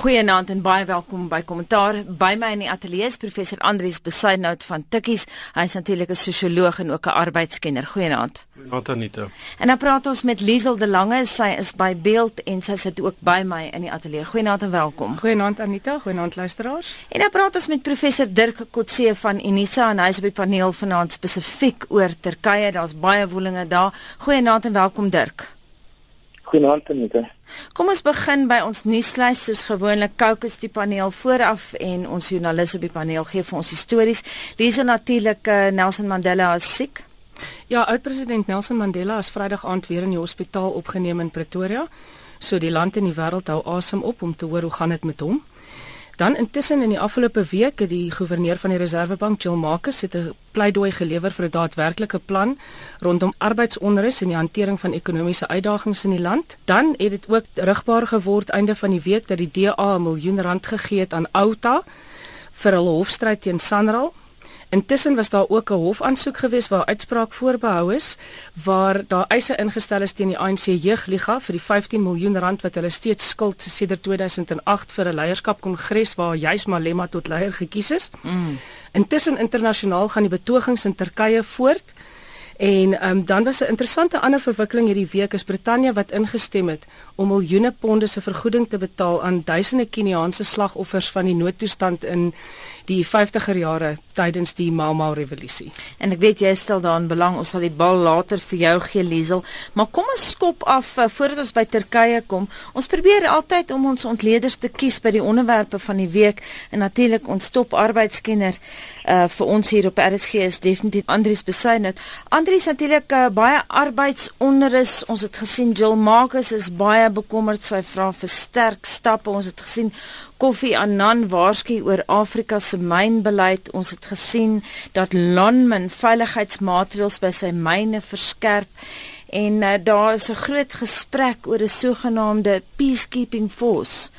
Goeienaand en baie welkom by Kommentaar. By my in die ateljee is professor Andrius Besuidnout van Tikkies. Hy is natuurlik 'n sosioloog en ook 'n arbeidskenner. Goeienaand. Goeienaand Anita. En dan praat ons met Liesel de Lange. Sy is by Beeld en sy sit ook by my in die ateljee. Goeienaand en welkom. Goeienaand Anita, goeienaand luisteraars. En dan praat ons met professor Dirk Kotse van Unisa en hy is op die paneel vanaand spesifiek oor Turkye. Daar's baie woelinge daar. Goeienaand en welkom Dirk. Goeienaand Anita. Kom ons begin by ons nuuslys soos gewoonlik Kokes die paneel vooraf en ons joernalis op die paneel gee vir ons stories. Lees natuurlik uh, Nelson Mandela as siek. Ja, oud-president Nelson Mandela is Vrydag aand weer in die hospitaal opgeneem in Pretoria. So die land en die wêreld hou asem op om te hoor hoe gaan dit met hom. Dan intussen in die afgelope week het die goewerneur van die Reserwebank, Jill Marcus, het 'n pleidooi gelewer vir 'n daadwerklike plan rondom arbeidsonrus en die hantering van ekonomiese uitdagings in die land. Dan het dit ook rigbaar geword einde van die week dat die DA 'n miljoen rand gegee het aan Outa vir hulle hofstryd teen Sanral. Intussen was daar ook 'n hofaansoek gewees waar uitspraak voorbehou is waar daar eise ingestel is teen die ANC Jeugliga vir die 15 miljoen rand wat hulle steeds skuld sedert 2008 vir 'n leierskapkongres waar juis Malema tot leier gekies is. Mm. Intussen internasionaal gaan die betogings in Turkye voort. En um, dan was 'n interessante ander verwikkeling hierdie week is Brittanje wat ingestem het om miljoene ponde se vergoeding te betaal aan duisende Keniaanse slagoffers van die noodtoestand in die 50er jare tydens die Mau Mau revolusie. En ek weet jy stel daarin belang, ons sal die bal later vir jou gee Liesel, maar kom ons skop af uh, voordat ons by Turkye kom. Ons probeer altyd om ons ontleeders te kies by die onderwerpe van die week en natuurlik ons top arbeidskenner uh vir ons hier op RSG is definitief Andrius Besuidnout. Andrius natuurlik uh, baie arbeidsonrus. Ons het gesien Jill Marcus is baie bekommerd sy vra vir sterk stappe. Ons het gesien Koffie Annan waarsku oor Afrika se mynbeleid. Ons het gesien dat Lonmin veiligheidsmaatreëls by sy myne verskerp en uh, daar is 'n groot gesprek oor 'n sogenaamde peacekeeping force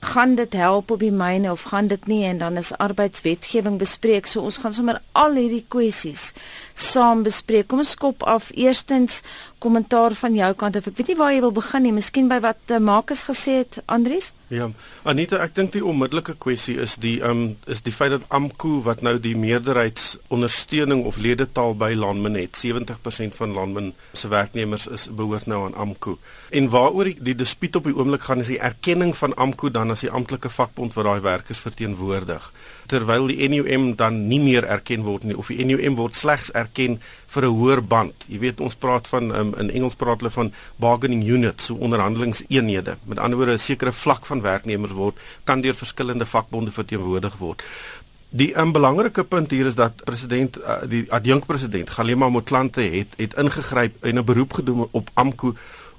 gaan dit help op die myne of gaan dit nie en dan is arbeidswetgewing bespreek. So ons gaan sommer al hierdie kwessies saam bespreek. Kom ons skop af eerstens kommentaar van jou kant of ek weet nie waar jy wil begin nie. Miskien by wat uh, Marcus gesê het, Andries? Ja, Anita, ek dink die onmiddellike kwessie is die um is die feit dat AMKU wat nou die meerderheidsondersteuning of ledetaal by Landmin het, 70% van Landmin se werknemers is behoort nou aan AMKU. En waaroor die, die dispuut op die oomblik gaan is die erkenning van AMKU dan as die amptelike vakbond vir daai werkers verteenwoordig, terwyl die NUM dan nie meer erken word nie of die NUM word slegs erken vir 'n hoër band. Jy weet ons praat van um, in Engels praat hulle van bargaining units, so onderhandelingseenhede. Met ander woorde 'n sekere vlak van werknemers word kan deur verskillende vakbonde verteenwoordig word. Die um, belangrike punt hier is dat president uh, die adjunkpresident Galema Motlanthe het het ingegryp en 'n beroep gedoen op AMKU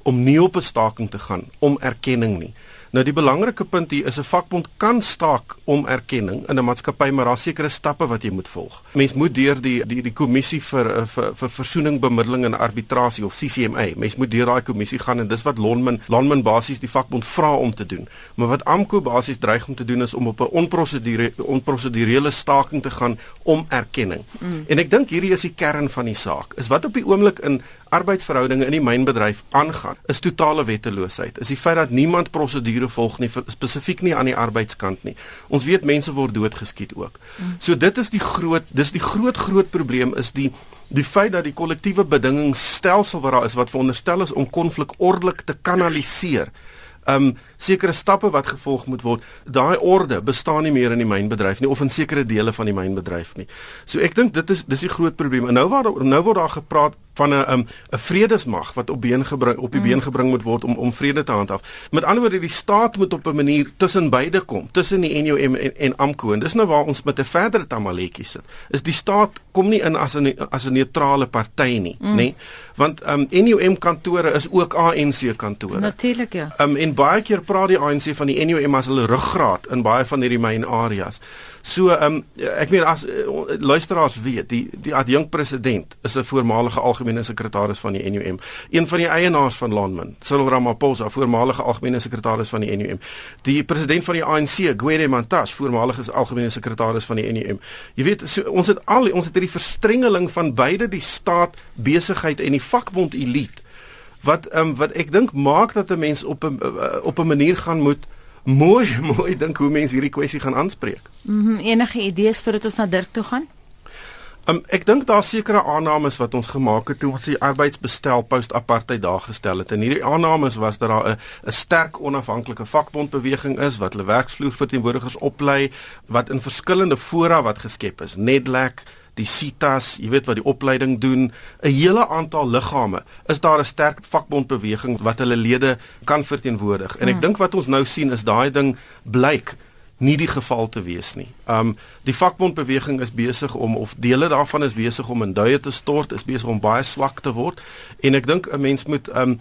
om nie op 'n staking te gaan om erkenning nie. Nou die belangrike punt hier is 'n vakbond kan staak om erkenning in 'n maatskappy maar daar sekerre stappe wat jy moet volg. Mens moet deur die die die kommissie vir eh, vir vir versoening, bemiddeling en arbitrasie of CCMA. Mens moet deur daai kommissie gaan en dis wat Lonmin Lonmin basies die vakbond vra om te doen. Maar wat AMKU basies dreig om te doen is om op 'n onprosedure onprosedurele staking te gaan om erkenning. Mm. En ek dink hierdie is die kern van die saak. Is wat op die oomblik in arbeidsverhoudinge in die mynbedryf aangaan, is totale wetteloosheid. Is die feit dat niemand prosedure prosedure volg nie spesifiek nie aan die arbeidskant nie. Ons weet mense word doodgeskiet ook. So dit is die groot dis die groot groot probleem is die die feit dat die kollektiewe bedingingsstelsel wat daar is wat veronderstel is om konflik ordelik te kanaliseer um sekere stappe wat gevolg moet word. Daai orde bestaan nie meer in die mynbedryf nie of in sekere dele van die mynbedryf nie. So ek dink dit is dis die groot probleem. En nou waar nou word daar gepraat van 'n 'n 'n vredesmag wat op been gebring op die mm. been gebring moet word om om vrede te handhaaf. Met ander woorde die staat moet op 'n manier tussen beide kom, tussen die NUM en en AMKU en dis nou waar ons met 'n verdere tamaletjie sit. Is die staat kom nie in as 'n as 'n neutrale party nie, mm. nê? Want um NUM kantore is ook ANC kantore. Natuurlik ja. Um en baie keer praat die ANC van die NUM as hulle ruggraat in baie van hierdie myn areas. So ehm um, ek meen as uh, luisteraars weet, die die adjunk president is 'n voormalige algemene sekretaris van die NUM, een van die eienaars van Landmin, Cyril Ramaphosa, voormalige algemene sekretaris van die NUM. Die president van die ANC, Gwede Mantashe, voormalige algemene sekretaris van die NUM. Jy weet, so, ons het al ons het hierdie verstrengeling van beide die staat, besigheid en die vakbond elite wat ehm um, wat ek dink maak dat 'n mens op 'n uh, op 'n manier gaan moet mooi mooi dink hoe mense hierdie kwessie gaan aanspreek. Mhm, mm enige idees voordat ons na Dirk toe gaan? Um, ek dink daar sekerre aannames wat ons gemaak het toe ons die arbeidsbestel post-apartheid daar gestel het. En hierdie aannames was dat daar 'n 'n sterk onafhanklike vakbondbeweging is wat hulle werksvloer verteenwoordigers oplei wat in verskillende fora wat geskep is. Nedlac, die CITAS, jy weet wat die opleiding doen, 'n hele aantal liggame. Is daar 'n sterk vakbondbeweging wat hulle lede kan verteenwoordig? En ek hmm. dink wat ons nou sien is daai ding blyk nie die geval te wees nie. Um die vakbondbeweging is besig om of dele daarvan is besig om in duie te stort, is besig om baie swak te word en ek dink 'n mens moet um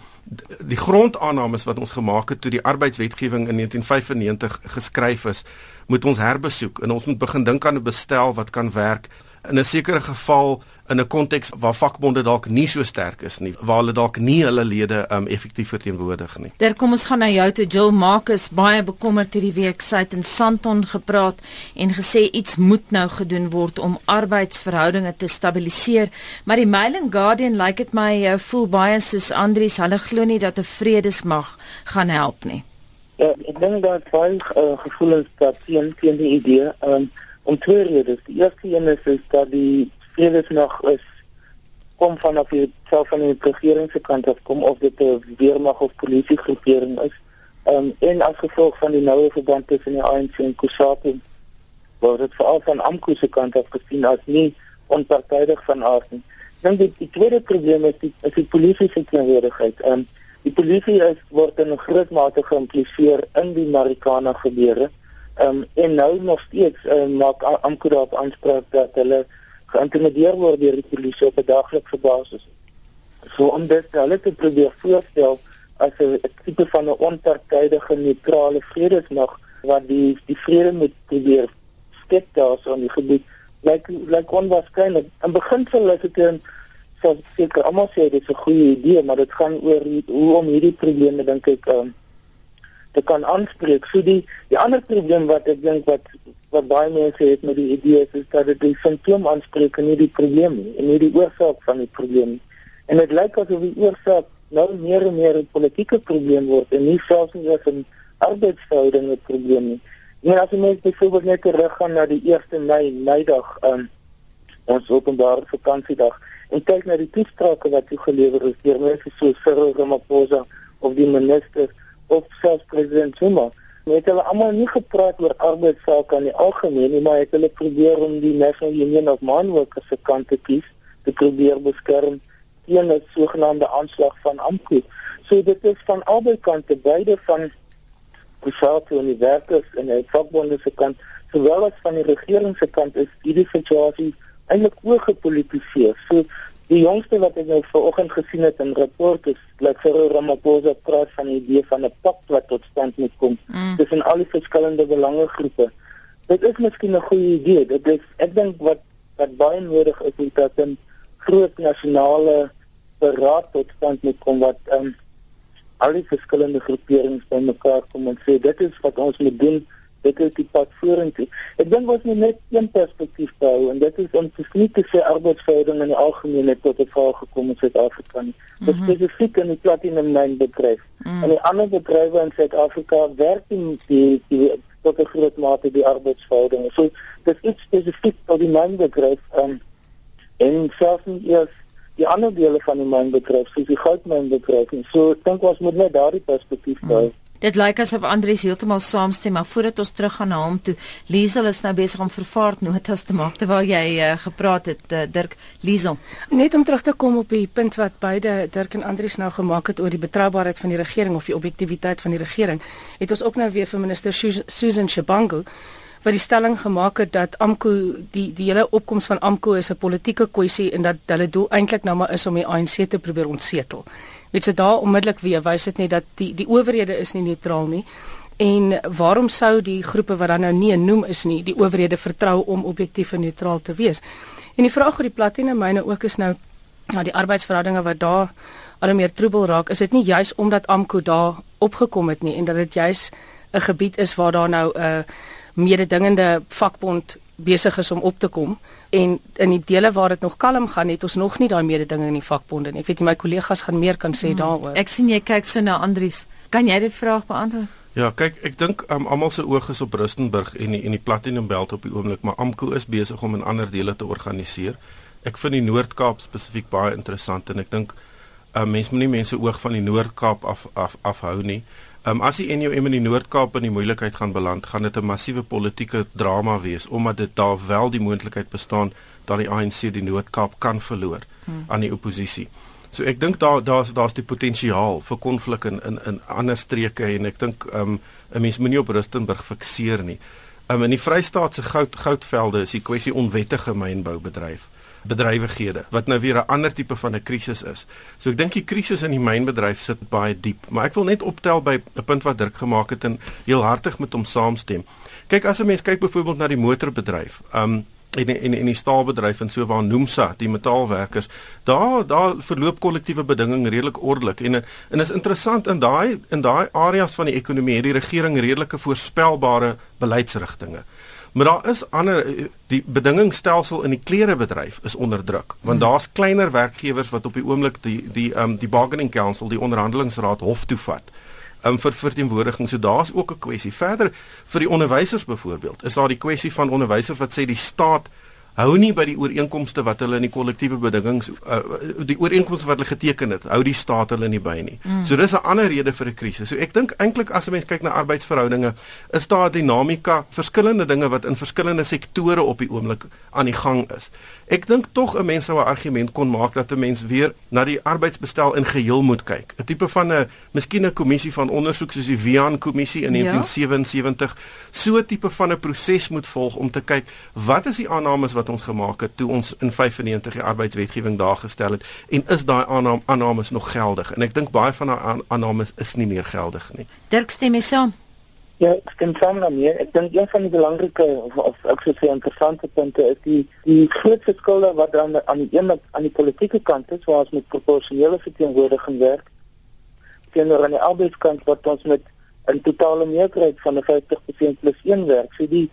die grondaannames wat ons gemaak het toe die arbeidswetgewing in 1995 geskryf is, moet ons herbesoek en ons moet begin dink aan 'n bestel wat kan werk in 'n sekere geval in 'n konteks waar vakbonde dalk nie so sterk is nie, waar hulle dalk nie hulle lede um effektief verteenwoordig nie. Der kom ons gaan na jou toe Jill Marcus baie bekommerd hierdie week sy het in Santon gepraat en gesê iets moet nou gedoen word om arbeidsverhoudinge te stabiliseer, maar die Mail and Guardian lyk like dit my uh, voel baie soos Andries, hulle glo nie dat 'n vredesmag gaan help nie. Ja, ek dink dat baie uh, gevoelens dat teen teen die idee um om twee redes. Die eerste een is, is dat die vredesmag is kom vanaf die self van die regering se kant af kom of dit 'n weermag of polisie groepering is. Ehm um, en as gevolg van die noue verband tussen die ANC en Kusatu word dit veral van AMKU se kant af gesien as nie onpartydig van aard nie. Dan die, die tweede probleem is die is die polisie se teenwoordigheid. Ehm um, die polisie is word in 'n groot mate geïmpliseer in die Marikana gebeure. Ehm um, en nou nog steeds uh, maak Ankara op aanspraak dat hulle geïntimideer word deur die polisie op 'n daglikse basis. So om dit hulle te probeer voorstel as 'n tipe van 'n onpartydige neutrale vredesmag wat die die vrede moet probeer skep daar so in die gebied lyk lyk onwaarskynlik. In beginsel is dit 'n so seker almal sê dit is 'n goeie idee, maar dit gaan oor hoe om hierdie probleme dink ek um, te kan aanspreek. So die die ander probleem wat ek dink wat wat baie mense het met die idee is, dat dit die simptoom aanspreek en nie die probleem nie en nie die oorsaak van die probleem nie. En dit lyk asof die oorsaak nou meer en meer 'n politieke probleem word en nie selfs nie 'n arbeidsverhoudinge probleem nie. En as jy net byvoorbeeld net teruggaan na die 1 Mei, Meidag, um, ons openbare vakansiedag en kyk na die toesprake wat toegelewer is deur mense so Cyril Ramaphosa of die ministers of selfs president Zuma. Net hulle almal nie gepraat oor arbeidsake aan die algemeen nie, maar het hulle probeer om die National Union of Mine Workers se kant te kies te probeer beskerm teen 'n sogenaamde aanslag van AMKU. So dit is van albei kante, beide van Kusatu en die werkers en die vakbonde se kant, sowel as van die regering se kant is hierdie situasie eintlik ook gepolitiseer. So Die jongste wat ek nou vanoggend gesien het in rapport is dat Cyril Ramaphosa praat van 'n idee van 'n pak wat tot stand moet kom mm. tussen al die verskillende belangegroepe. Dit is miskien 'n goeie idee. Dit is ek dink wat wat baie nodig is is dat 'n groot nasionale beraad tot stand moet kom wat um, al die verskillende groeperings bymekaar kom en sê dit is wat ons moet doen dit is die pad vorentoe. Ek dink ons moet net een perspektief hou en dit is om sien te sê arbeidsverhoudinge in die algemeen het tot 'n val gekom in Suid-Afrika. Dit mm -hmm. spesifiek in die platinum myn bedryf. Mm -hmm. En die ander bedrywe in Suid-Afrika werk nie die, die tot 'n groot mate die arbeidsverhoudinge. So dit is iets spesifiek tot die myn bedryf um, en selfs nie eers die ander dele van die myn bedryf, soos die goudmyn bedryf. So ek dink ons moet net daardie perspektief hou. Mm. Dit lyk asof Andries heeltemal saamstem, maar voordat ons teruggaan na hom toe, Liesel is nou besig om vervaard notas te maak terwyl jy uh, gepraat het, uh, Dirk Liesel. Net om terug te kom op die punt wat beide Dirk en Andries nou gemaak het oor die betroubaarheid van die regering of die objektiviteit van die regering, het ons ook nou weer vir minister Susan Shabangu wat die stelling gemaak het dat AMKU die die hele opkoms van AMKU is 'n politieke kwessie en dat hulle doel eintlik nou maar is om die ANC te probeer ontsetel weet jy daar onmiddellik weer wys dit net dat die die owerhede is nie neutraal nie. En waarom sou die groepe wat dan nou nie genoem is nie die owerhede vertrou om objektief en neutraal te wees? En die vraag oor die platine myne ook is nou na die arbeidsverhoudinge wat daar al meer troebel raak is dit nie juis omdat AMKU daar opgekom het nie en dat dit juis 'n gebied is waar daar nou 'n mededingende vakbond besig is om op te kom en in die dele waar dit nog kalm gaan het ons nog nie daai mededinge in die vakbonde nie. Ek weet nie my kollegas gaan meer kan sê hmm. daaroor. Ek sien jy kyk so na Andries. Kan jy die vraag beantwoord? Ja, kyk, ek dink um, almal se oog is op Rustenburg en die, en die Platinum Belt op die oomblik, maar AMKU is besig om in ander dele te organiseer. Ek vind die Noord-Kaap spesifiek baie interessant en ek dink uh, mense moenie mense oog van die Noord-Kaap af af afhou nie. Um, as die NUM in die Noord-Kaap in die moeilikheid gaan beland, gaan dit 'n massiewe politieke drama wees omdat dit daar wel die moontlikheid bestaan dat die ANC die Noord-Kaap kan verloor hmm. aan die oppositie. So ek dink daar daar's daar's die potensiaal vir konflik in in in ander streke en ek dink um, 'n mens moenie op Rustenburg fikseer nie. Um, in die Vrystaat se goud goudvelde is die kwessie onwettige mynboubedryf bedrywighede wat nou weer 'n ander tipe van 'n krisis is. So ek dink die krisis in die mynbedryf sit baie diep, maar ek wil net optel by 'n punt wat Dirk gemaak het en heel hartig met hom saamstem. Kyk as 'n mens kyk byvoorbeeld na die motorbedryf. Um en en en die staalbedryf en so waar Nomsa die metaalwerkers daar daar verloop kollektiewe bedinging redelik ordelik en en is interessant in daai in daai areas van die ekonomie het die regering redelike voorspelbare beleidsrigtinge Maar daar is ander die bedingingsstelsel in die klerebedryf is onder druk want hmm. daar's kleiner werkgewers wat op die oomblik die die um die bargaining council die onderhandelingsraad hof toe vat um vir verteenwoordiging so daar's ook 'n kwessie verder vir die onderwysers byvoorbeeld is daar die kwessie van onderwysers wat sê die staat hou nie by die ooreenkomste wat hulle in die kollektiewe bedingings uh, die ooreenkomste wat hulle geteken het hou die staat hulle nie by nie. Mm. So dis 'n ander rede vir 'n krisis. So ek dink eintlik as 'n mens kyk na arbeidsverhoudinge is daar 'n dinamika, verskillende dinge wat in verskillende sektore op die oomblik aan die gang is. Ek dink tog 'n mens sou 'n argument kon maak dat 'n mens weer na die arbeidsbestel in geheel moet kyk. 'n Tipe van 'n miskien 'n kommissie van ondersoek soos die Wian kommissie in ja? 1977, so 'n tipe van 'n proses moet volg om te kyk wat is die aannames wat ons gemaak het toe ons in 95 die arbeidswetgewing daar gestel het en is daai aanname aannames nog geldig? En ek dink baie van daai aannames is nie meer geldig nie. Dirk stem mee saam. Ja, ek stem saam daarmee. Ek dink een van die belangrike of, of ek sou sê interessante punte is die die groot verskille wat dan aan die een aan die politieke kant is waar ons met proporsionele verteenwoordiging werk teenoor aan die arbeidskant wat ons met 'n totale meerderheid van 'n 50% plus 1 werk. So die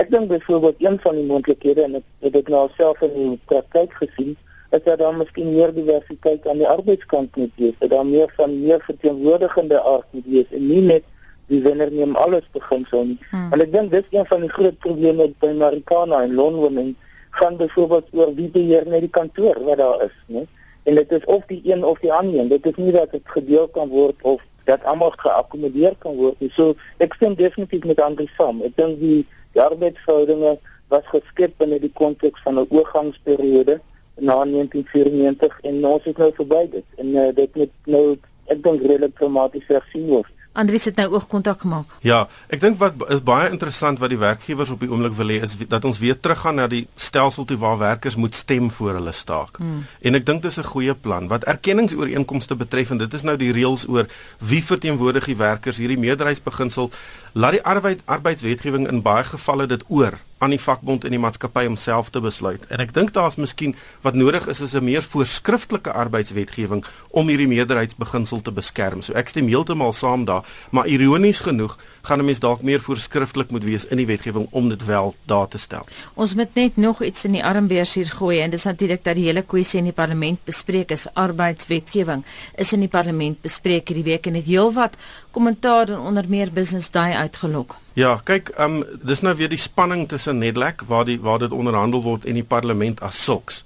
Ek dink byvoorbeeld een van die moontlikhede en ek het dit nou self in die praktyk gesien, is dat daar miskien meer diversiteit aan die arbeidskant moet wees, dat daar meer van meer verteenwoordigende aard moet wees en nie net die wenner neem alles begin so nie. Hmm. En ek dink dis een van die groot probleme by Marikana en Londen en gaan byvoorbeeld oor wie beheer net die kantoor wat daar is, né? En dit is of die een of die ander een. Dit is nie dat dit gedeel kan word of dat almal geakkommodeer kan word nie. So ek stem definitief met Andri saam. Ek dink die Die arbeidsverhoudinge was geskep binne die konteks van 'n oorgangsperiode na 1994 en ons is nou verby dit en uh, dit moet nou ek dink redelik dramaties hersien word. Andries het nou oogkontak gemaak. Ja, ek dink wat is baie interessant wat die werkgewers op die oomblik wil hê is dat ons weer teruggaan na die stelsel toe waar werkers moet stem voor hulle staak. Hmm. En ek dink dis 'n goeie plan. Wat erkenningsooreenkomste betref en dit is nou die reëls oor wie verteenwoordig die werkers, hierdie meerderheidsbeginsel laat die arbeid arbeidswetgewing in baie gevalle dit oor aan die vakbond en die maatskappy om self te besluit. En ek dink daar's miskien wat nodig is is 'n meer voorskriftelike arbeidswetgewing om hierdie meerderheidsbeginsel te beskerm. So ek stem heeltemal saam daar, maar ironies genoeg gaan 'n mens dalk meer voorskriftelik moet wees in die wetgewing om dit wel daar te stel. Ons moet net nog iets in die armbeurs hier gooi en dis natuurlik dat die hele kwessie in die parlement bespreek is. Arbeidswetgewing is in die parlement bespreek hierdie week en het heelwat kommentaar en onder meer business daai uitgelok. Ja, kyk, ehm um, dis nou weer die spanning tussen Nedlac waar die waar dit onderhandel word en die parlement as sulks.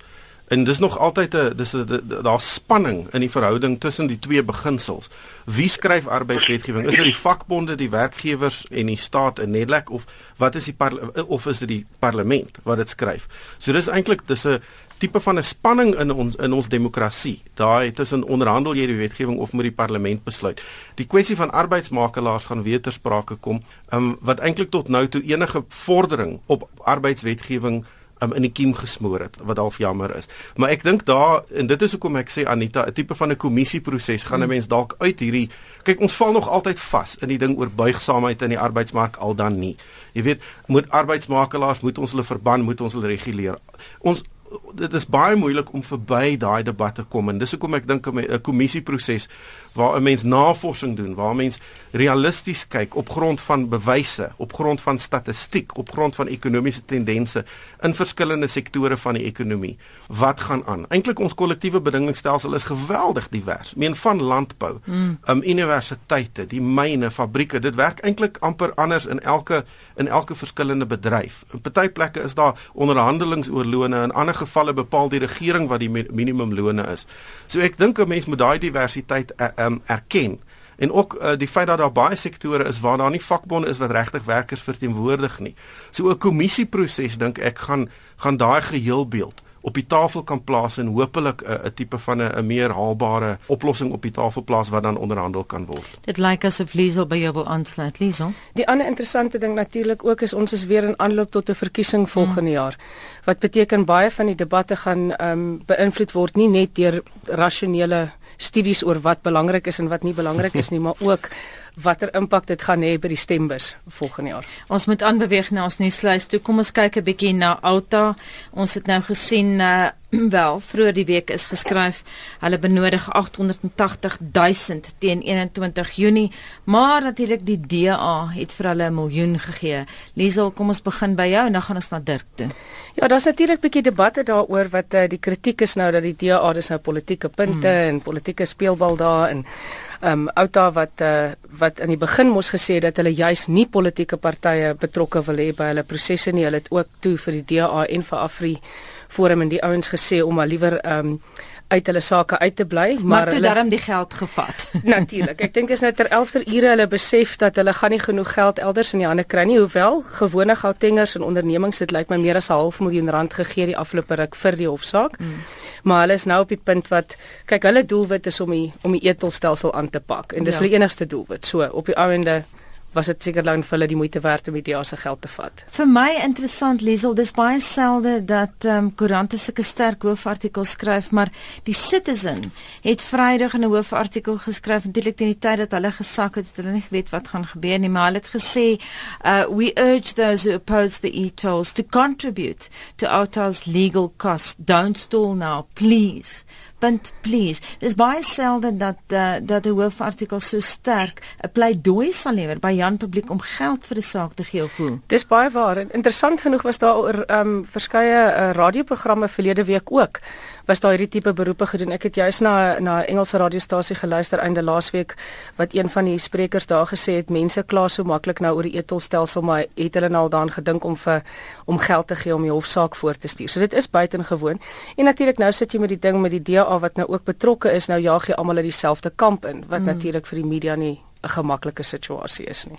En dis nog altyd 'n dis daar's spanning in die verhouding tussen die twee beginsels. Wie skryf arbeidswetgewing? Is dit die vakbonde, die werkgewers en die staat in Nedlac of wat is die of is dit die parlement wat dit skryf? So dis eintlik dis 'n tipe van 'n spanning in ons in ons demokrasie. Daai tussen onderhandel jy die wetgewing of moet die parlement besluit. Die kwessie van arbeidsmakelaars gaan weer ter sprake kom, um, wat eintlik tot nou toe enige vordering op arbeidswetgewing um, in die kiem gesmoor het wat half jammer is. Maar ek dink daar en dit is hoekom ek sê Anita, 'n tipe van 'n kommisieproses gaan 'n hmm. mens dalk uit hierdie kyk ons val nog altyd vas in die ding oor buigsaamheid in die arbeidsmark al dan nie. Jy weet, moet arbeidsmakelaars moet ons hulle verban, moet ons hulle reguleer. Ons dit is baie moeilik om verby daai debatte kom en dis hoekom ek dink 'n kommissieproses waar 'n mens navorsing doen, waar 'n mens realisties kyk op grond van bewyse, op grond van statistiek, op grond van ekonomiese tendense in verskillende sektore van die ekonomie. Wat gaan aan? Eintlik ons kollektiewe bedingingsstelsel is geweldig divers. Meen van landbou, mm. um universiteite, die myne, fabrieke, dit werk eintlik amper anders in elke in elke verskillende bedryf. In party plekke is daar onderhandelinge oor lone, in ander gevalle bepaal die regering wat die minimumlone is. So ek dink 'n mens moet daai diversiteit uh, um, erken en ook uh, die feit dat daar baie sektore is waar daar nie vakbonde is wat regtig werkers verteenwoordig nie. So 'n kommissieproses dink ek gaan gaan daai geheelbeeld op die tafel kan plaas en hopelik 'n uh, tipe van 'n meer haalbare oplossing op die tafel plaas wat dan onderhandel kan word. Dit lyk asof Liesel by jou wil aansluit, Liesel. Die ander interessante ding natuurlik ook is ons is weer in aanloop tot 'n verkiesing volgende hmm. jaar. Wat beteken baie van die debatte gaan ehm um, beïnvloed word nie net deur rasionele studies oor wat belangrik is en wat nie belangrik is nie, maar ook watter impak dit gaan hê by die stembus volgende jaar. Ons moet aanbeweeg na ons nuuslys toe. Kom ons kyk 'n bietjie na Outa. Ons het nou gesien uh wel vroeër die week is geskryf hulle benodig 880 000 teen 21 Junie, maar natuurlik die DA het vir hulle 'n miljoen gegee. Liesel, kom ons begin by jou en dan gaan ons na Dirk toe. Ja, daar's natuurlik bietjie debatte daaroor wat uh, die kritiek is nou dat die DA dis nou politieke punte hmm. en politieke speelbal daar en ehm um, Outa wat uh, wat in die begin mos gesê dat hulle juis nie politieke partye betrokke wil hê by hulle prosesse nie. Hulle het ook toe vir die DA en vir Afri Forum en die ouens gesê om maar liewer um, uit hulle sake uit te bly, maar, maar toe daarom die geld gevat. Natuurlik. Ek dink dis nou ter 11 ure hulle besef dat hulle gaan nie genoeg geld elders in die hande kry nie, hoewel gewone Gautengers en ondernemings dit lyk my meer as 'n half miljoen rand gegee die afgelope ruk vir die hofsaak. Mm. Maar hulle is nou op die punt wat kyk hulle doelwit is om die om die etelstelsel aan te pak en dis ja. hulle enigste doelwit. So op die ouende was dit seker lank vir hulle die moeite werd om die DA se geld te vat. Vir my interessant Liesel, dis baie selde dat ehm um, koerante sulke sterk hoofartikels skryf, maar die Citizen het Vrydag 'n hoofartikel geskryf eintlik teen die tyd dat hulle gesak het, het hulle nie geweet wat gaan gebeur nie, maar hulle het gesê, uh, "We urge those who oppose the e-tolls to contribute to Auto's legal costs. Don't stall now, please." Punt please. Dis baie selde dat uh, dat 'n hoofartikel so sterk 'n pleidooi sal lewer by Jan publiek om geld vir 'n saak te gee of hoe. Dis baie waar. Interessant genoeg was daar oor ehm um, verskeie uh, radioprogramme verlede week ook was daar hierdie tipe beroepe gedoen. Ek het juis na na 'n Engelse radiostasie geluister einde laasweek wat een van die sprekers daar gesê het mense kla so maklik nou oor die etolstelsel maar het hulle nou al daaraan gedink om vir om geld te gee om die hofsaak voor te stuur. So dit is buitengewoon. En natuurlik nou sit jy met die ding met die DA wat nou ook betrokke is. Nou jaag jy almal uit dieselfde kamp in wat mm. natuurlik vir die media nie 'n gemaklike situasie is nie.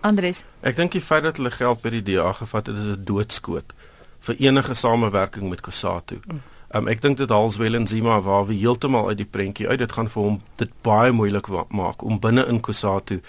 Andres. Ek dink die feit dat hulle geld by die DA gevat het is 'n doodskoot vir enige samewerking met Kusatu. Mm. Um, ek dink dit hals wel en Zima waar we heeltemal uit die prentjie uit. Dit gaan vir hom dit baie moeilik maak om binne in Kusatu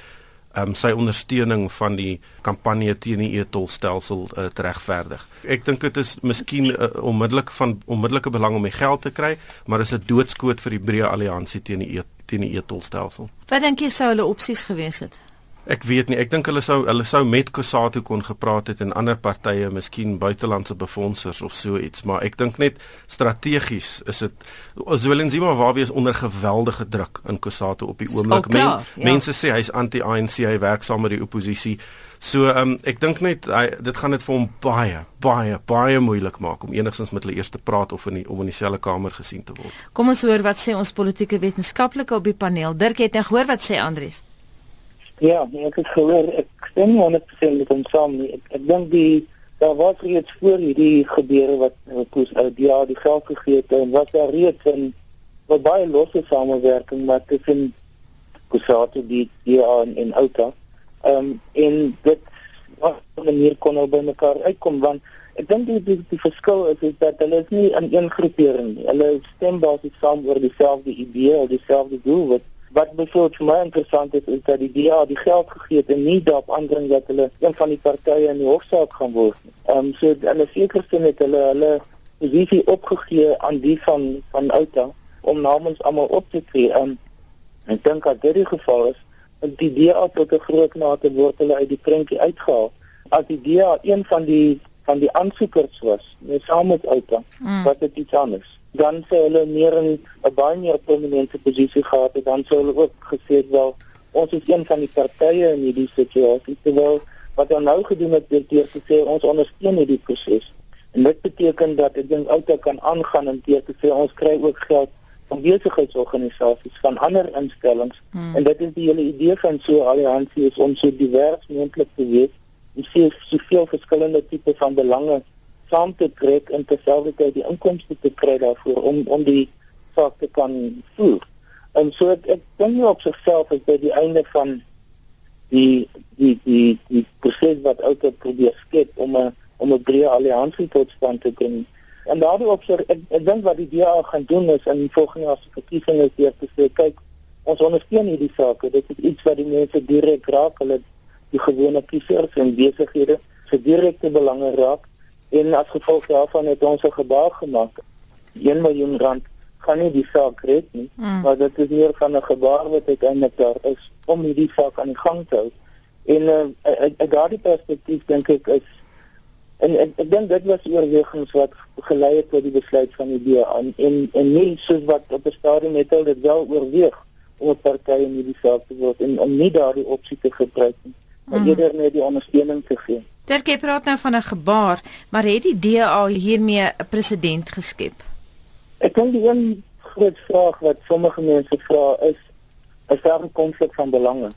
um, sy ondersteuning van die kampanje teen die etolstelsel uh, te regverdig. Ek dink dit is miskien uh, onmiddellik van onmiddellike belang om die geld te kry, maar is 'n doodskoot vir die breë alliansie teen die teen die etolstelsel. Wat dink jy sou hulle opsies gewees het? Ek weet nie, ek dink hulle sou hulle sou met Kusatu kon gepraat het en ander partye, miskien buitelandse befondsers of so iets, maar ek dink net strategies is dit Zwelenzima waar wees onder geweldige druk in Kusatu op die oomblik. Men, ja. Mense sê hy's anti-ANC, hy werk saam met die oppositie. So um, ek dink net hy dit gaan dit vir hom baie baie baie moeilik maak om enigstens met hulle eers te praat of in die, om in dieselfde kamer gesien te word. Kom ons hoor wat sê ons politieke wetenskaplike op die paneel. Dirk het nou gehoor wat sê Andries. Ja, nee, ek het gehoor ek stem nie 100% met hom saam nie. Ek, ek dink die daar was reeds voor hierdie gebeure wat koes uit uh, ja, die geld gegee het en wat daar reeds wat baie losse samewerking maar tussen Kusatu die DA en, en Outa. Ehm um, en dit was 'n manier kon hulle by mekaar uitkom want ek dink die, die die verskil is is dat hulle is nie in een groepering nie. Hulle stem basies saam oor dieselfde idee dieselfde doel wat wat byvoorbeeld vir my interessant is is dat die DA die geld gegee het en nie daarop aandring dat hulle een van die partye in die hofsaak gaan word nie. Ehm um, so hulle seker sin het hulle hulle posisie opgegee aan die van van Outa om namens almal op te tree. Ehm um, ek dink dat dit die geval is dat die DA tot 'n groot mate word hulle uit die prentjie uitgehaal. As die DA een van die van die aansoekers was, net saam met Outa, mm. wat dit iets anders. Dan sou hulle meer in 'n baie meer prominente posisie gehad het, dan sou hulle ook gesê het wel ons is een van die partye in hierdie situasie, terwyl wat hulle nou gedoen het deur te sê ons ondersteun hierdie proses. En dit beteken dat ek dink Outa kan aangaan en deur te sê ons kry ook geld van besigheidsorganisasies van ander instellings hmm. en dit is die hele idee van so 'n alliansie is om so divers moontlik te wees en soveel verskillende tipe van belange saam te trek en terselfdertyd die inkomste te kry daarvoor om om die saak te kan voer. En so ek, ek dink nie op sigself is dit die einde van die die die die proses wat ouer probeer skep om 'n om 'n breë alliansie tot stand te bring. En daardie opsig ek, ek dink wat die DA gaan doen is in die volgende jaar se verkiesing is weer te sê kyk ons ondersteun hierdie sake. Dit is iets wat die mense direk raak. Hulle die gewone kiesers en besighede se direkte belange raak en as gevolg daarvan het ons 'n gebaar gemaak 1 miljoen rand kan nie die saak red nie mm. maar dit is meer van 'n gebaar wat uiteindelik daar is om hierdie saak aan die gang te hou en uh, ek daardie perspektief dink ek is en ek, ek dink dit was oorwegings wat gelei het tot die besluit van die DA en en, en nie soos wat op 'n stadium het hulle dit wel oorweeg om 'n party in hierdie saak te word en om nie daardie opsie te gebruik nie maar mm. eerder net die ondersteuning te gee. Terwyl praat nou van 'n gebaar, maar het die DA hiermee 'n president geskep? Ek dink die een groot vraag wat sommige mense vra is is daar 'n konflik van belange?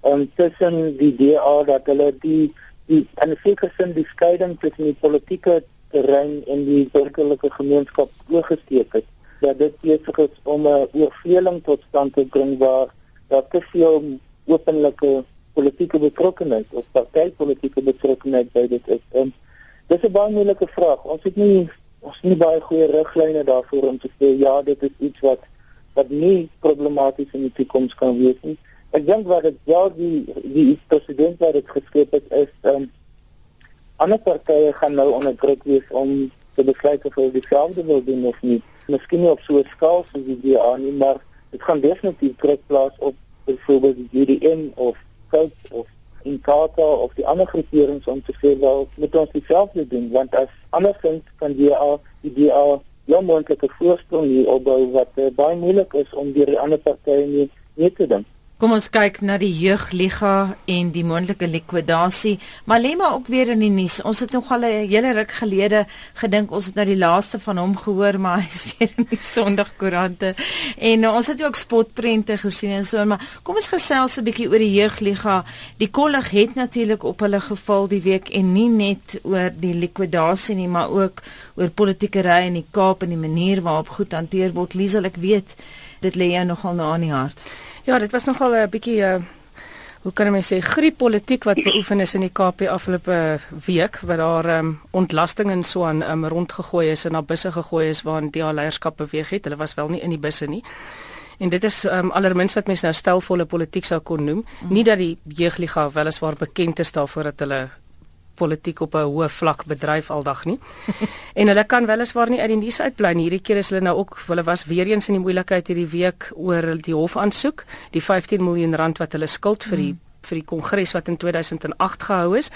En tussen die DA dat hulle die die en seker sin die skeiding tussen die politieke terrein en die burgerlike gemeenskap oorgesteek het dat dit besig is om 'n oorvleeling tot stand te bring waar daar te veel openlike politieke betrokkenheid of partytetiese betrokkenheid by dit is. En dis 'n baie moeilike vraag. Ons het nie ons nie baie goeie riglyne daarvoor om te sê ja, dit is iets wat wat nie problematies in die toekoms kan wees nie. Ek dink wat dit wel die die president wat dit geskep het is um ander partye gaan nou onder druk wees om te besluit of hulle dieselfde wil doen of nie. Miskien nie op so 'n skaal soos die DA nie, maar dit gaan definitief druk plaas op byvoorbeeld die JDM of Coach of Inkatha of die ander groeperings om te sê wel moet ons dieselfde doen want as andersins kan jy al die die al jou moontlike voorstel hier opbou wat uh, baie moeilik is om deur die ander partye nie, nie te doen. Kom ons kyk na die jeugliga en die moontlike likwidasie. Malema ook weer in die nuus. Ons het nog al 'n hele ruk gelede gedink ons het nou die laaste van hom gehoor, maar hy's weer in die Sondagkoerante. En ons het ook spotprente gesien en so, maar kom ons gesels 'n bietjie oor die jeugliga. Die kollig het natuurlik op hulle geval die week en nie net oor die likwidasie nie, maar ook oor politieke ry in die Kaap en die manier waarop goed hanteer word. Liesel, ek weet dit lê jou nogal na aan die hart. Ja, dit was nogal 'n bietjie uh hoe kan mense sê griep politiek wat beoefen is in die KP afgelope week waar daar um, ontlasting en so aan um, rondgegooi is en na busse gegooi is waar die leierskap beweeg het. Hulle was wel nie in die busse nie. En dit is um, allermins wat mense nou stelvolle politiek sou kon noem. Mm. Nie dat die jeugliga weliswaar bekend is daarvoor dat hulle politiek op 'n hoë vlak bedryf aldag nie. en hulle kan weliswaar nie uit die nuus uitbly nie. Hierdie keer is hulle nou ook hulle was weer eens in die moeilikheid hierdie week oor die hofaansoek, die 15 miljoen rand wat hulle skuld vir die vir die kongres wat in 2008 gehou is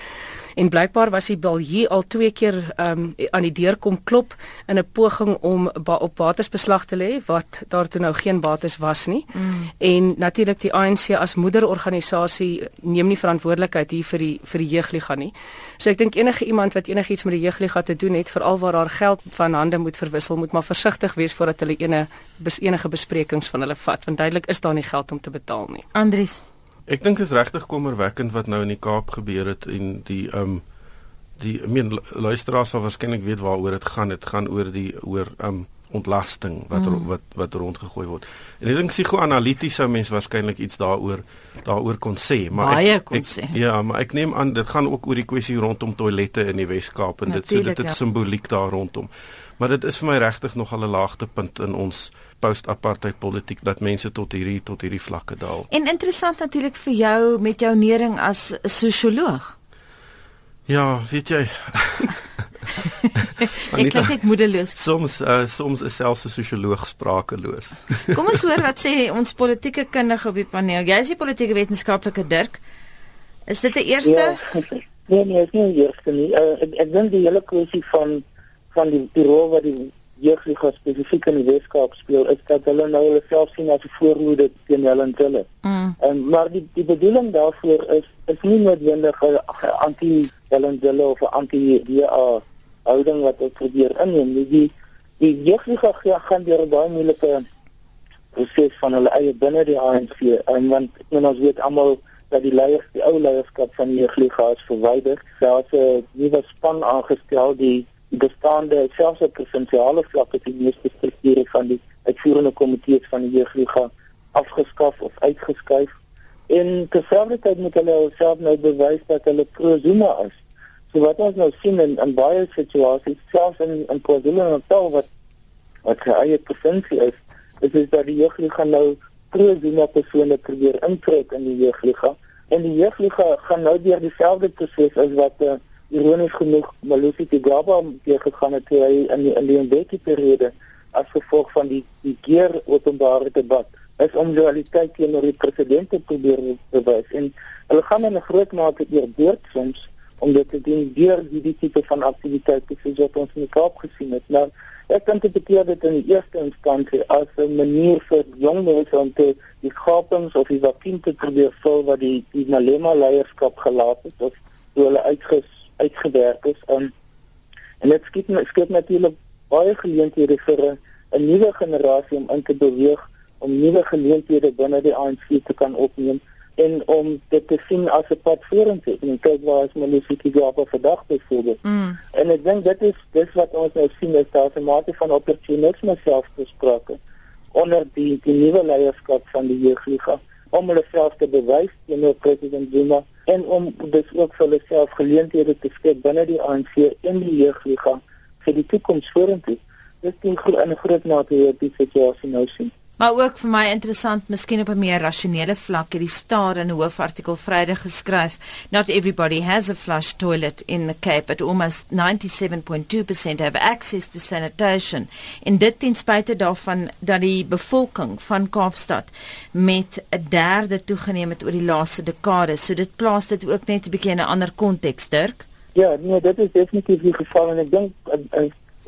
en blykbaar was die Balje al twee keer um, aan die deur kom klop in 'n poging om ba op bates beslag te lê wat daar toe nou geen bates was nie. Mm. En natuurlik die ANC as moederorganisasie neem nie verantwoordelikheid hier vir die vir die jeugliga nie. So ek dink enige iemand wat enigiets met die jeugliga te doen het, veral waar daar geld van hande moet verwissel, moet maar versigtig wees voordat hulle ene bes, enige besprekings van hulle vat, want duidelik is daar nie geld om te betaal nie. Andries Ek dink dit is regtig kommerwekkend wat nou in die Kaap gebeur het en die ehm um, die I mean luisteraars sal waarskynlik weet waaroor dit gaan. Dit gaan oor die oor ehm um, ontlasting wat mm. wat wat rondgegooi word. En ek dink psigoanalities sou mense waarskynlik iets daaroor daaroor kon sê, maar Baie ek, kon ek sê. ja, maar ek neem aan dit gaan ook oor die kwessie rondom toilette in die Wes-Kaap en dit so dit het ja. simboliek daar rondom. Maar dit is vir my regtig nog al 'n laagtepunt in ons post-apartheid politiek dat mense tot hierdie tot hierdie vlakke daal. En interessant natuurlik vir jou met jou nering as 'n sosioloog. Ja, weet jy. ek klink net moedeloos. Soms uh, soms is selfs 'n sosioloog sprakeloos. Kom ons hoor wat sê ons politieke kundige op die paneel. Jy is die politieke wetenskaplike Dirk. Is dit 'n eerste? Ja. Nee, nee, is nie die eerste nie. Uh, ek ek dink die hele kwessie van van die die rol wat die jeugliga spesifiek in die Weskaap speel is dat hulle nou hulle self sien as 'n voorhoede teen hulle en hulle. Mm. En maar die die bedoeling daarvoor is is nie noodwendig 'n anti hulle en hulle of 'n anti DA houding wat ek probeer inneem. Die die, die jeugliga gaan deur 'n baie moeilike proses van hulle eie binne die ANC en want ek meen ons weet almal dat die leiers die ou leierskap van die jeugliga is verwyder. Daar's 'n nuwe span aangestel die bestaande selfs op provinsiale vlak het die meeste strukture van die uitvoerende komitees van die jeugliga afgeskaf of uitgeskuif en terselfdertyd moet hulle self nou bewys dat hulle pro-Zuma is. So wat ons nou sien in, in baie situasies selfs in in KwaZulu-Natal wat wat sy eie provinsie is, is dit dat die jeugliga nou pro-Zuma persone probeer intrek in die jeugliga en die jeugliga gaan nou deur dieselfde proses as wat uh, ironies genoeg Malusi Tigaba hier gegaan het hy in die in die Mbeki periode as gevolg van die die keer openbare debat is om loyaliteit teenoor die president te probeer bewys en hulle gaan in 'n groot mate eer beurt soms om dit te doen deur die, die tipe van aktiwiteite soos wat ons in die Kaap gesien het. Nou ek dink dit beteken dit in die eerste instansie as 'n manier vir jong mense om te die gapings of die vakuum te probeer vul wat die die Malema leierskap gelaat het of hulle uitges uitgewerk is um, en dit skep skep natuurlik baie geleenthede vir 'n nuwe generasie om in te beweeg om nuwe geleenthede binne die ANC te kan opneem en om dit te sien as 'n pad vorentoe. En kyk waar is Malisiki Gaba op vandag byvoorbeeld. Mm. En ek dink dit is dis wat ons nou sien is daar 'n mate van opportunisme self gesproke onder die die nuwe leierskap van die jeugliga om hulle self te bewys teenoor president Zuma en om dus ook vir hulle self geleenthede te skep binne die ANC en die jeugliga vir die toekoms vorentoe. Dit is 'n groot mate hier die situasie nou sien. Maar ook vir my interessant, miskien op 'n meer rasionele vlak, het die staar in 'n hoofartikel Vrydag geskryf, not everybody has a flush toilet in the Cape, but almost 97.2% have access to sanitation. En dit ten spyte daarvan dat die bevolking van Kaapstad met 'n derde toegeneem het oor die laaste dekade. So dit plaas dit ook net 'n bietjie in 'n ander konteks, Dirk. Ja, nee, dit is definitief die geval en ek dink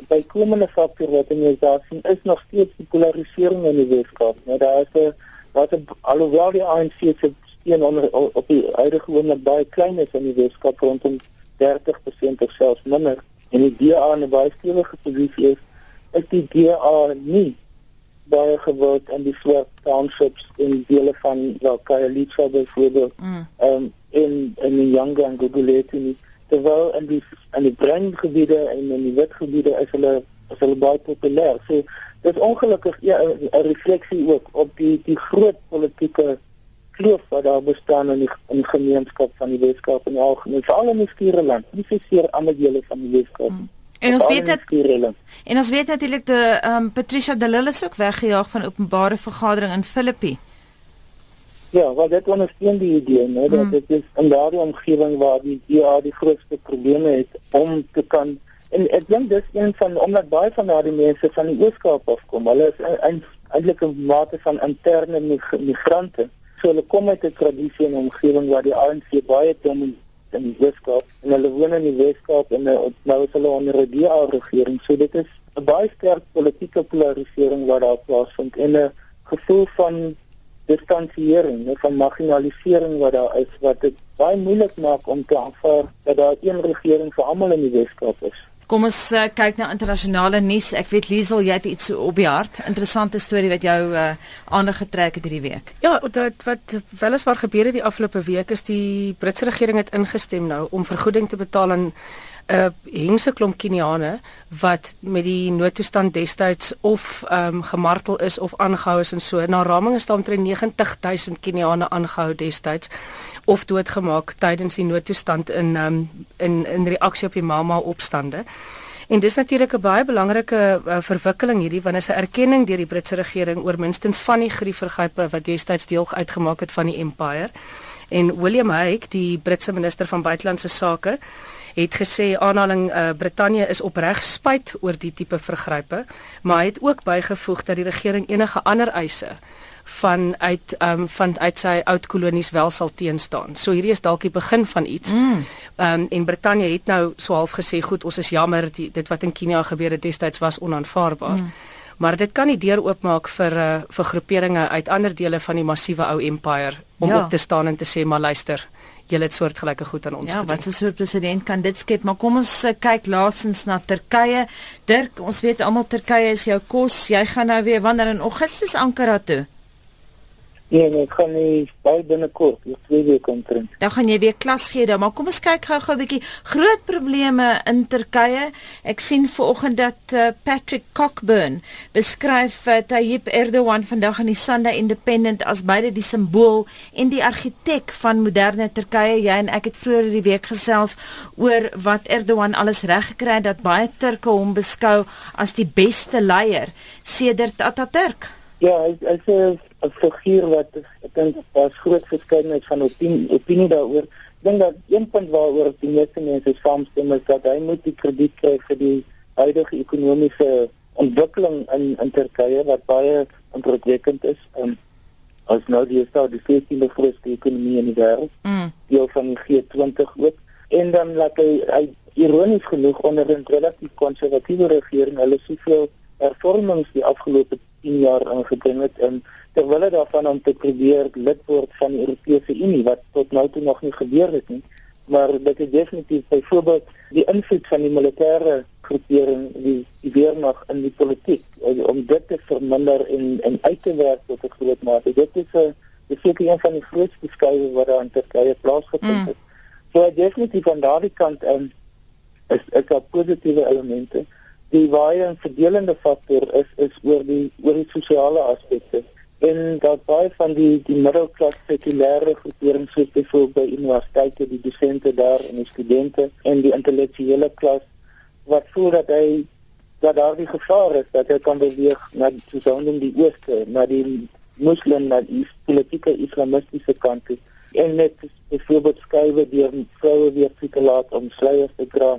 bykomende faktor wat in jou daar sien is nog steeds die polarisering in die Weskaap. Nou daar is 'n wat er, alhoewel die ANC se steun onder op die huidige oomblik baie klein is in die Weskaap rondom 30% of selfs minder en die DA 'n baie stewige posisie is, is die DA nie baie gewild in die swart townships in dele van wel Khayelitsha byvoorbeeld. Mm. Um in in die Younger and Guguleti nie terwyl in die in die breingebiede en in die witgebiede is hulle is hulle baie populêr. So dit is ongelukkig ja, 'n refleksie ook op die die groot politieke kloof wat daar bestaan in die in die gemeenskap van die Weskaap en algemeen veral in die Skiereiland, nie seker ander dele van die Weskaap. Hmm. En ons weet dat En ons weet natuurlik dat ehm um, Patricia de Lille is ook weggejaag van openbare vergadering in Filippi. Ja, wat dit ondersteun die idee, né, dat mm. dit is in daardie omgewing waar die DA die grootste probleme het om te kan en ek dink dis een van omdat baie van daardie mense van die Ooskaap afkom. Hulle is eintlik 'n mate van interne migrante. So hulle kom uit 'n tradisie en omgewing waar die ANC baie domineer in die Ooskaap en hulle woon in die Weskaap en nou is hulle onder 'n DA regering. So dit is 'n baie sterk politieke polarisering wat daar plaasvind en 'n gevoel van distansiering, net van marginalisering wat daar is wat dit baie moeilik maak om te aanvaar dat daar een regering vir almal in die Weskaap is. Kom ons uh, kyk na internasionale nuus. Ek weet Liesel, jy het iets op die hart. Interessante storie wat jou uh, aandag getrek het hierdie week. Ja, dat wat weliswaar gebeur het die afgelope week is die Britse regering het ingestem nou om vergoeding te betaal aan 'n uh, hengse klomp Keniane wat met die noodtoestand destyds of ehm um, gemartel is of aangehou is en so. Na raming is daar omtrent 90000 Keniane aangehou destyds of doodgemaak tydens die noodtoestand in ehm um, in in reaksie op die Mama opstande. En dis natuurlik 'n baie belangrike uh, verwikkeling hierdie want is 'n erkenning deur die Britse regering oor minstens van die griefvergrype wat destyds deel uitgemaak het van die empire. En William Hague, die Britse minister van buitelandse sake, het gesê aanhaling uh, Brittanje is opreg spyt oor die tipe vergrype, maar hy het ook bygevoeg dat die regering enige ander eise van uit ehm um, van uit sy oud kolonies wel sal teenstaan. So hierdie is dalk die begin van iets. Ehm mm. um, en Brittanje het nou so half gesê, goed, ons is jammer die, dit wat in Kenia gebeur het destyds was onaanvaarbaar. Mm. Maar dit kan nie deur oopmaak vir uh, vir groeperinge uit ander dele van die massiewe ou empire om ja. op te staan en te sê maar luister, julle het soortgelyke goed aan ons ja, gedoen. Ja, wat 'n soort president kan dit skep, maar kom ons uh, kyk laasens na Turkye. Dirk, ons weet almal Turkye is jou kos. Jy gaan nou weer wanneer in Augustus Ankara toe? Nee, nee, ek gaan nie baie binnekort, dis twee weke omtrent. Dan gaan jy weer klas gee dan, maar kom ons kyk gou-gou 'n bietjie groot probleme in Turkye. Ek sien vanoggend dat uh, Patrick Cockburn beskryf uh, Tayyip Erdogan vandag in die Sunday Independent as beide die simbool en die argitek van moderne Turkye. Jy en ek het vroeër die week gesels oor wat Erdogan alles reg gekry het dat baie Turke hom beskou as die beste leier sedert Atatürk. Ja, hy hy sê 'n figuur wat ek dink daar's groot verskeidenheid van opinie opinie daaroor. Ek dink dat een punt waaroor die meeste mense saamstem is dat hy moet die krediet kry vir die huidige ekonomiese ontwikkeling in in Turkye wat baie indrukwekkend is. Um, as nou die staat die 14de grootste ekonomie in die wêreld. Mm. Deel van die G20 ook. En dan laat hy, hy ironies genoeg onder 'n relatief konservatiewe regering hulle soveel hervormings die afgelope 10 jaar ingebring het en terwyl hulle daarvan om te probeer lid word van die Europese Unie wat tot nou toe nog nie gebeur het nie maar dit is definitief byvoorbeeld die invloed van die militêre groepering die die weermag in die politiek eh, om dit te verminder en en uit te werk tot 'n groot mate dit is 'n dis seker een van die grootste skuwe wat daar in Turkye plaasgevind het mm. so definitief aan daardie kant um, is is daar positiewe elemente die baie verdelende faktor is is oor die oor die sosiale aspekte. En dat baie van die die middelklas sekulêre groeperings soos byvoorbeeld by universiteite die dosente daar en die studente en die intellektuele klas wat voel dat hy dat daar die gevaar is dat hy kan beweeg na soonde in die ooste na die moslim na die politieke islamistiese kant en net byvoorbeeld skrywe deur vroue weer te laat om sluiers te dra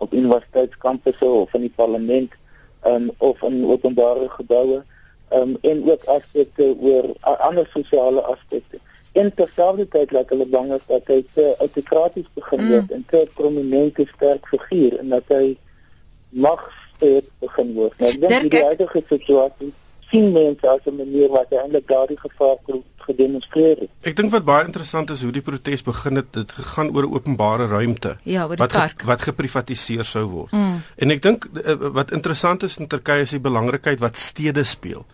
op universiteitskampusse of in die parlement um, of in openbare geboue um, en ook aspekte oor ander sosiale aspekte. En terselfdertyd laat hulle bang is dat hy te autokraties begin word mm. en te prominente sterk figuur en dat hy mag begin word. Nou, ek dink die huidige situasie sien mense as 'n manier wat eintlik daardie gevaar gedemonstreer het. Ek dink wat baie interessant is hoe die protes begin het, dit gegaan oor openbare ruimte ja, wat ge, wat geprivatiseer sou word. Mm. En ek dink eh, wat interessant is in Turkye is die belangrikheid wat stede speel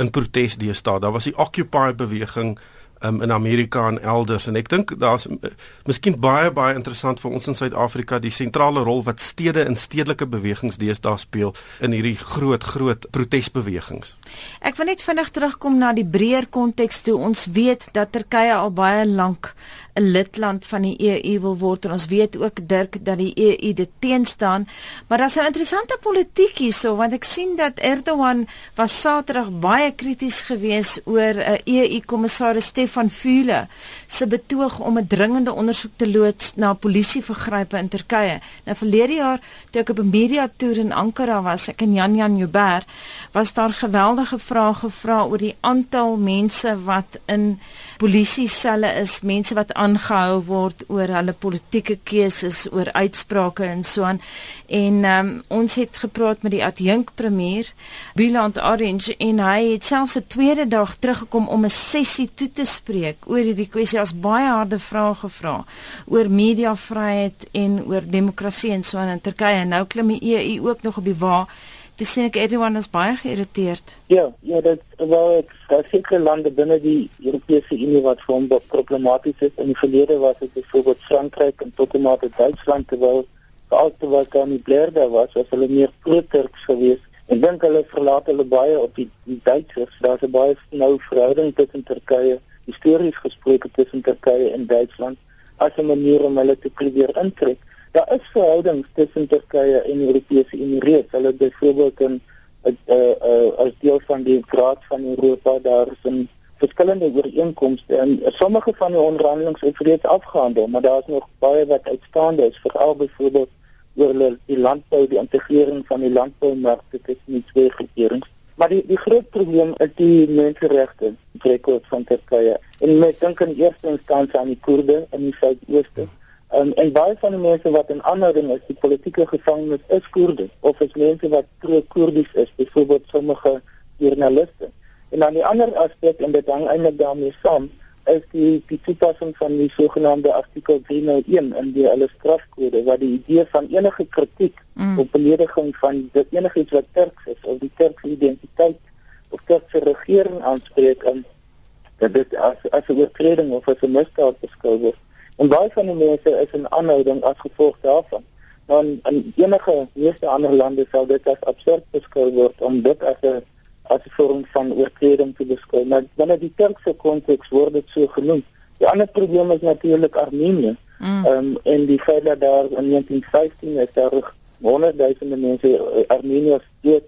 in protes deesdae. Daar was die Occupy beweging um, in Amerika en elders. En ek dink daar's uh, miskien baie baie interessant vir ons in Suid-Afrika die sentrale rol wat stede en stedelike bewegings deesdae speel in hierdie groot groot protesbewegings. Ek wil net vinnig terugkom na die breër konteks toe. Ons weet dat Turkye al baie lank 'n lidland van die EU wil word en ons weet ook Dirk dat die EU dit teenstaan. Maar daar's 'n interessante politiek hierso want ek sien dat Erdogan was Saterdag baie krities geweest oor 'n EU kommissaris Stefan Füle se betoog om 'n dringende ondersoek te loods na polisievergrype in Turkye. Nou verlede jaar toe ek op 'n media toer in Ankara was, ek en Jan Jan Joubert, was daar geweldige vrae gevra oor die aantal mense wat in polisie selle is, mense wat aangehou word oor hulle politieke keuses, oor uitsprake en so aan. En um, ons het gepraat met die adjunk premier, Bülent Orange en hy het selfs 'n tweede dag teruggekom om 'n sessie toe te spreek oor hierdie kwessie as baie harde vrae gevra oor mediavryheid en oor demokrasie en so in Turkye en nou klim die EU ook nog op die wa. Dis sien ek everyone is baie geïrriteerd. Ja, ja, dit wel ek daar seker lande binne die Europese Unie wat vir hom problematies is. In die verlede was dit byvoorbeeld Frankryk en tot en met Duitsland terwyl alteewel kan nie Blair daar was, was hulle meer pro-Turks geweest. Ek dink hulle verlaat hulle baie op die, die Duitsers. Daar's 'n baie nou verhouding tussen Turkye histories gesproke tussen Turkye en Duitsland as 'n manier om hulle te probeer intrek. Daar is verhoudings tussen Turkye en die Europese Unie reeds. Hulle byvoorbeeld in uh, uh, as deel van die Raad van Europa daar is 'n verskillende ooreenkomste en sommige van die onderhandelinge het reeds afgehandel, maar daar is nog baie wat uitstaande is, veral byvoorbeeld oor die landbou, die integrering van die landboumarkte tussen die twee regerings Maar die die groot probleem is die menseregte rekord van Turkye. En met dink in eerste instansie aan die Koerde in die suidooste. Um, en baie van die mense wat in aanhouding is, die politieke gevangenes is Koerde of is mense wat pro-Koerdies is, byvoorbeeld sommige joernaliste. En dan die ander aspek en dit hang eintlik daarmee saam, is die die toepassing van die sogenaamde artikel 301 in die hulle strafkode wat die idee van enige kritiek mm. op belediging van enigiets wat Turks is of die Turkse identiteit of Turkse regering aanspreek en dat dit as as 'n oortreding of as 'n misdaad beskou word. En baie van die mense is in aanhouding as gevolg daarvan. Dan in enige meeste ander lande sou dit as absurd beskou word om dit as 'n as 'n vorm van oortreding te beskou. Maar binne die Turkse konteks word dit so genoem. Die ander probleem is natuurlik Armenië. Mm. Ehm mm. um, en die feit dat daar in 1915 is daar honderdduisende mense eh, Armeniërs dood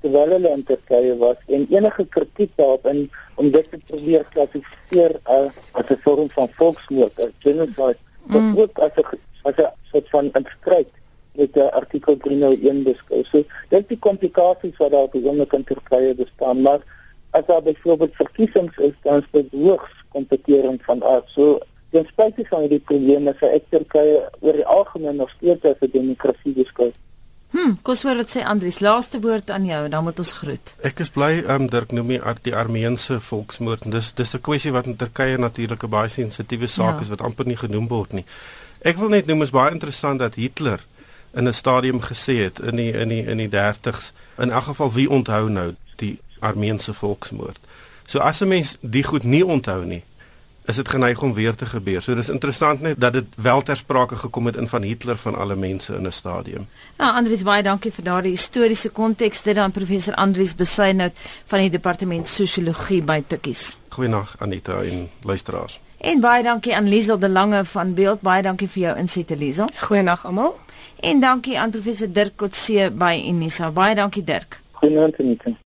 terwyl hulle in Turkye was en enige kritiek daarop in om dit te probeer klassifiseer uh, as 'n vorm van volksmoord, 'n genocide, mm. ook as 'n as 'n soort van inskryf met die artikel 301 beskou. So dit die komplikasies wat daar op die oomblik in Turkye bestaan, maar as daar byvoorbeeld verkiesings is, dan is dit hoogs kompeterend van aard. So ten spyte van die probleme vir ek Turkye oor die algemeen nog steeds as 'n demokrasie beskou. Hm, kos wat sê Andries, laaste woord aan jou en dan moet ons groet. Ek is bly um Dirk noem die, die Armeense volksmoord. Dis dis 'n kwessie wat in Turkye natuurlik 'n baie sensitiewe saak ja. is wat amper nie genoem word nie. Ek wil net noem is baie interessant dat Hitler in 'n stadium gesê het in die in die in die 30s in elk geval wie onthou nou die Armeense volksmoord. So as 'n mens die goed nie onthou nie, is dit geneig om weer te gebeur. So dis interessant net dat dit wel ter sprake gekom het in van Hitler van alle mense in 'n stadium. Ja, Andries baie dankie vir daardie historiese konteks dit aan professor Andries Besuinhout van die departement sosiologie by Tikkies. Goeienaand Anita en luisteraars. En baie dankie aan Liesel de Lange van Beeld. Baie dankie vir jou insette Liesel. Goeienaand almal. En dankie aan professor Dirk Kotse by Unisa. Baie dankie Dirk. Goeienaand Anita.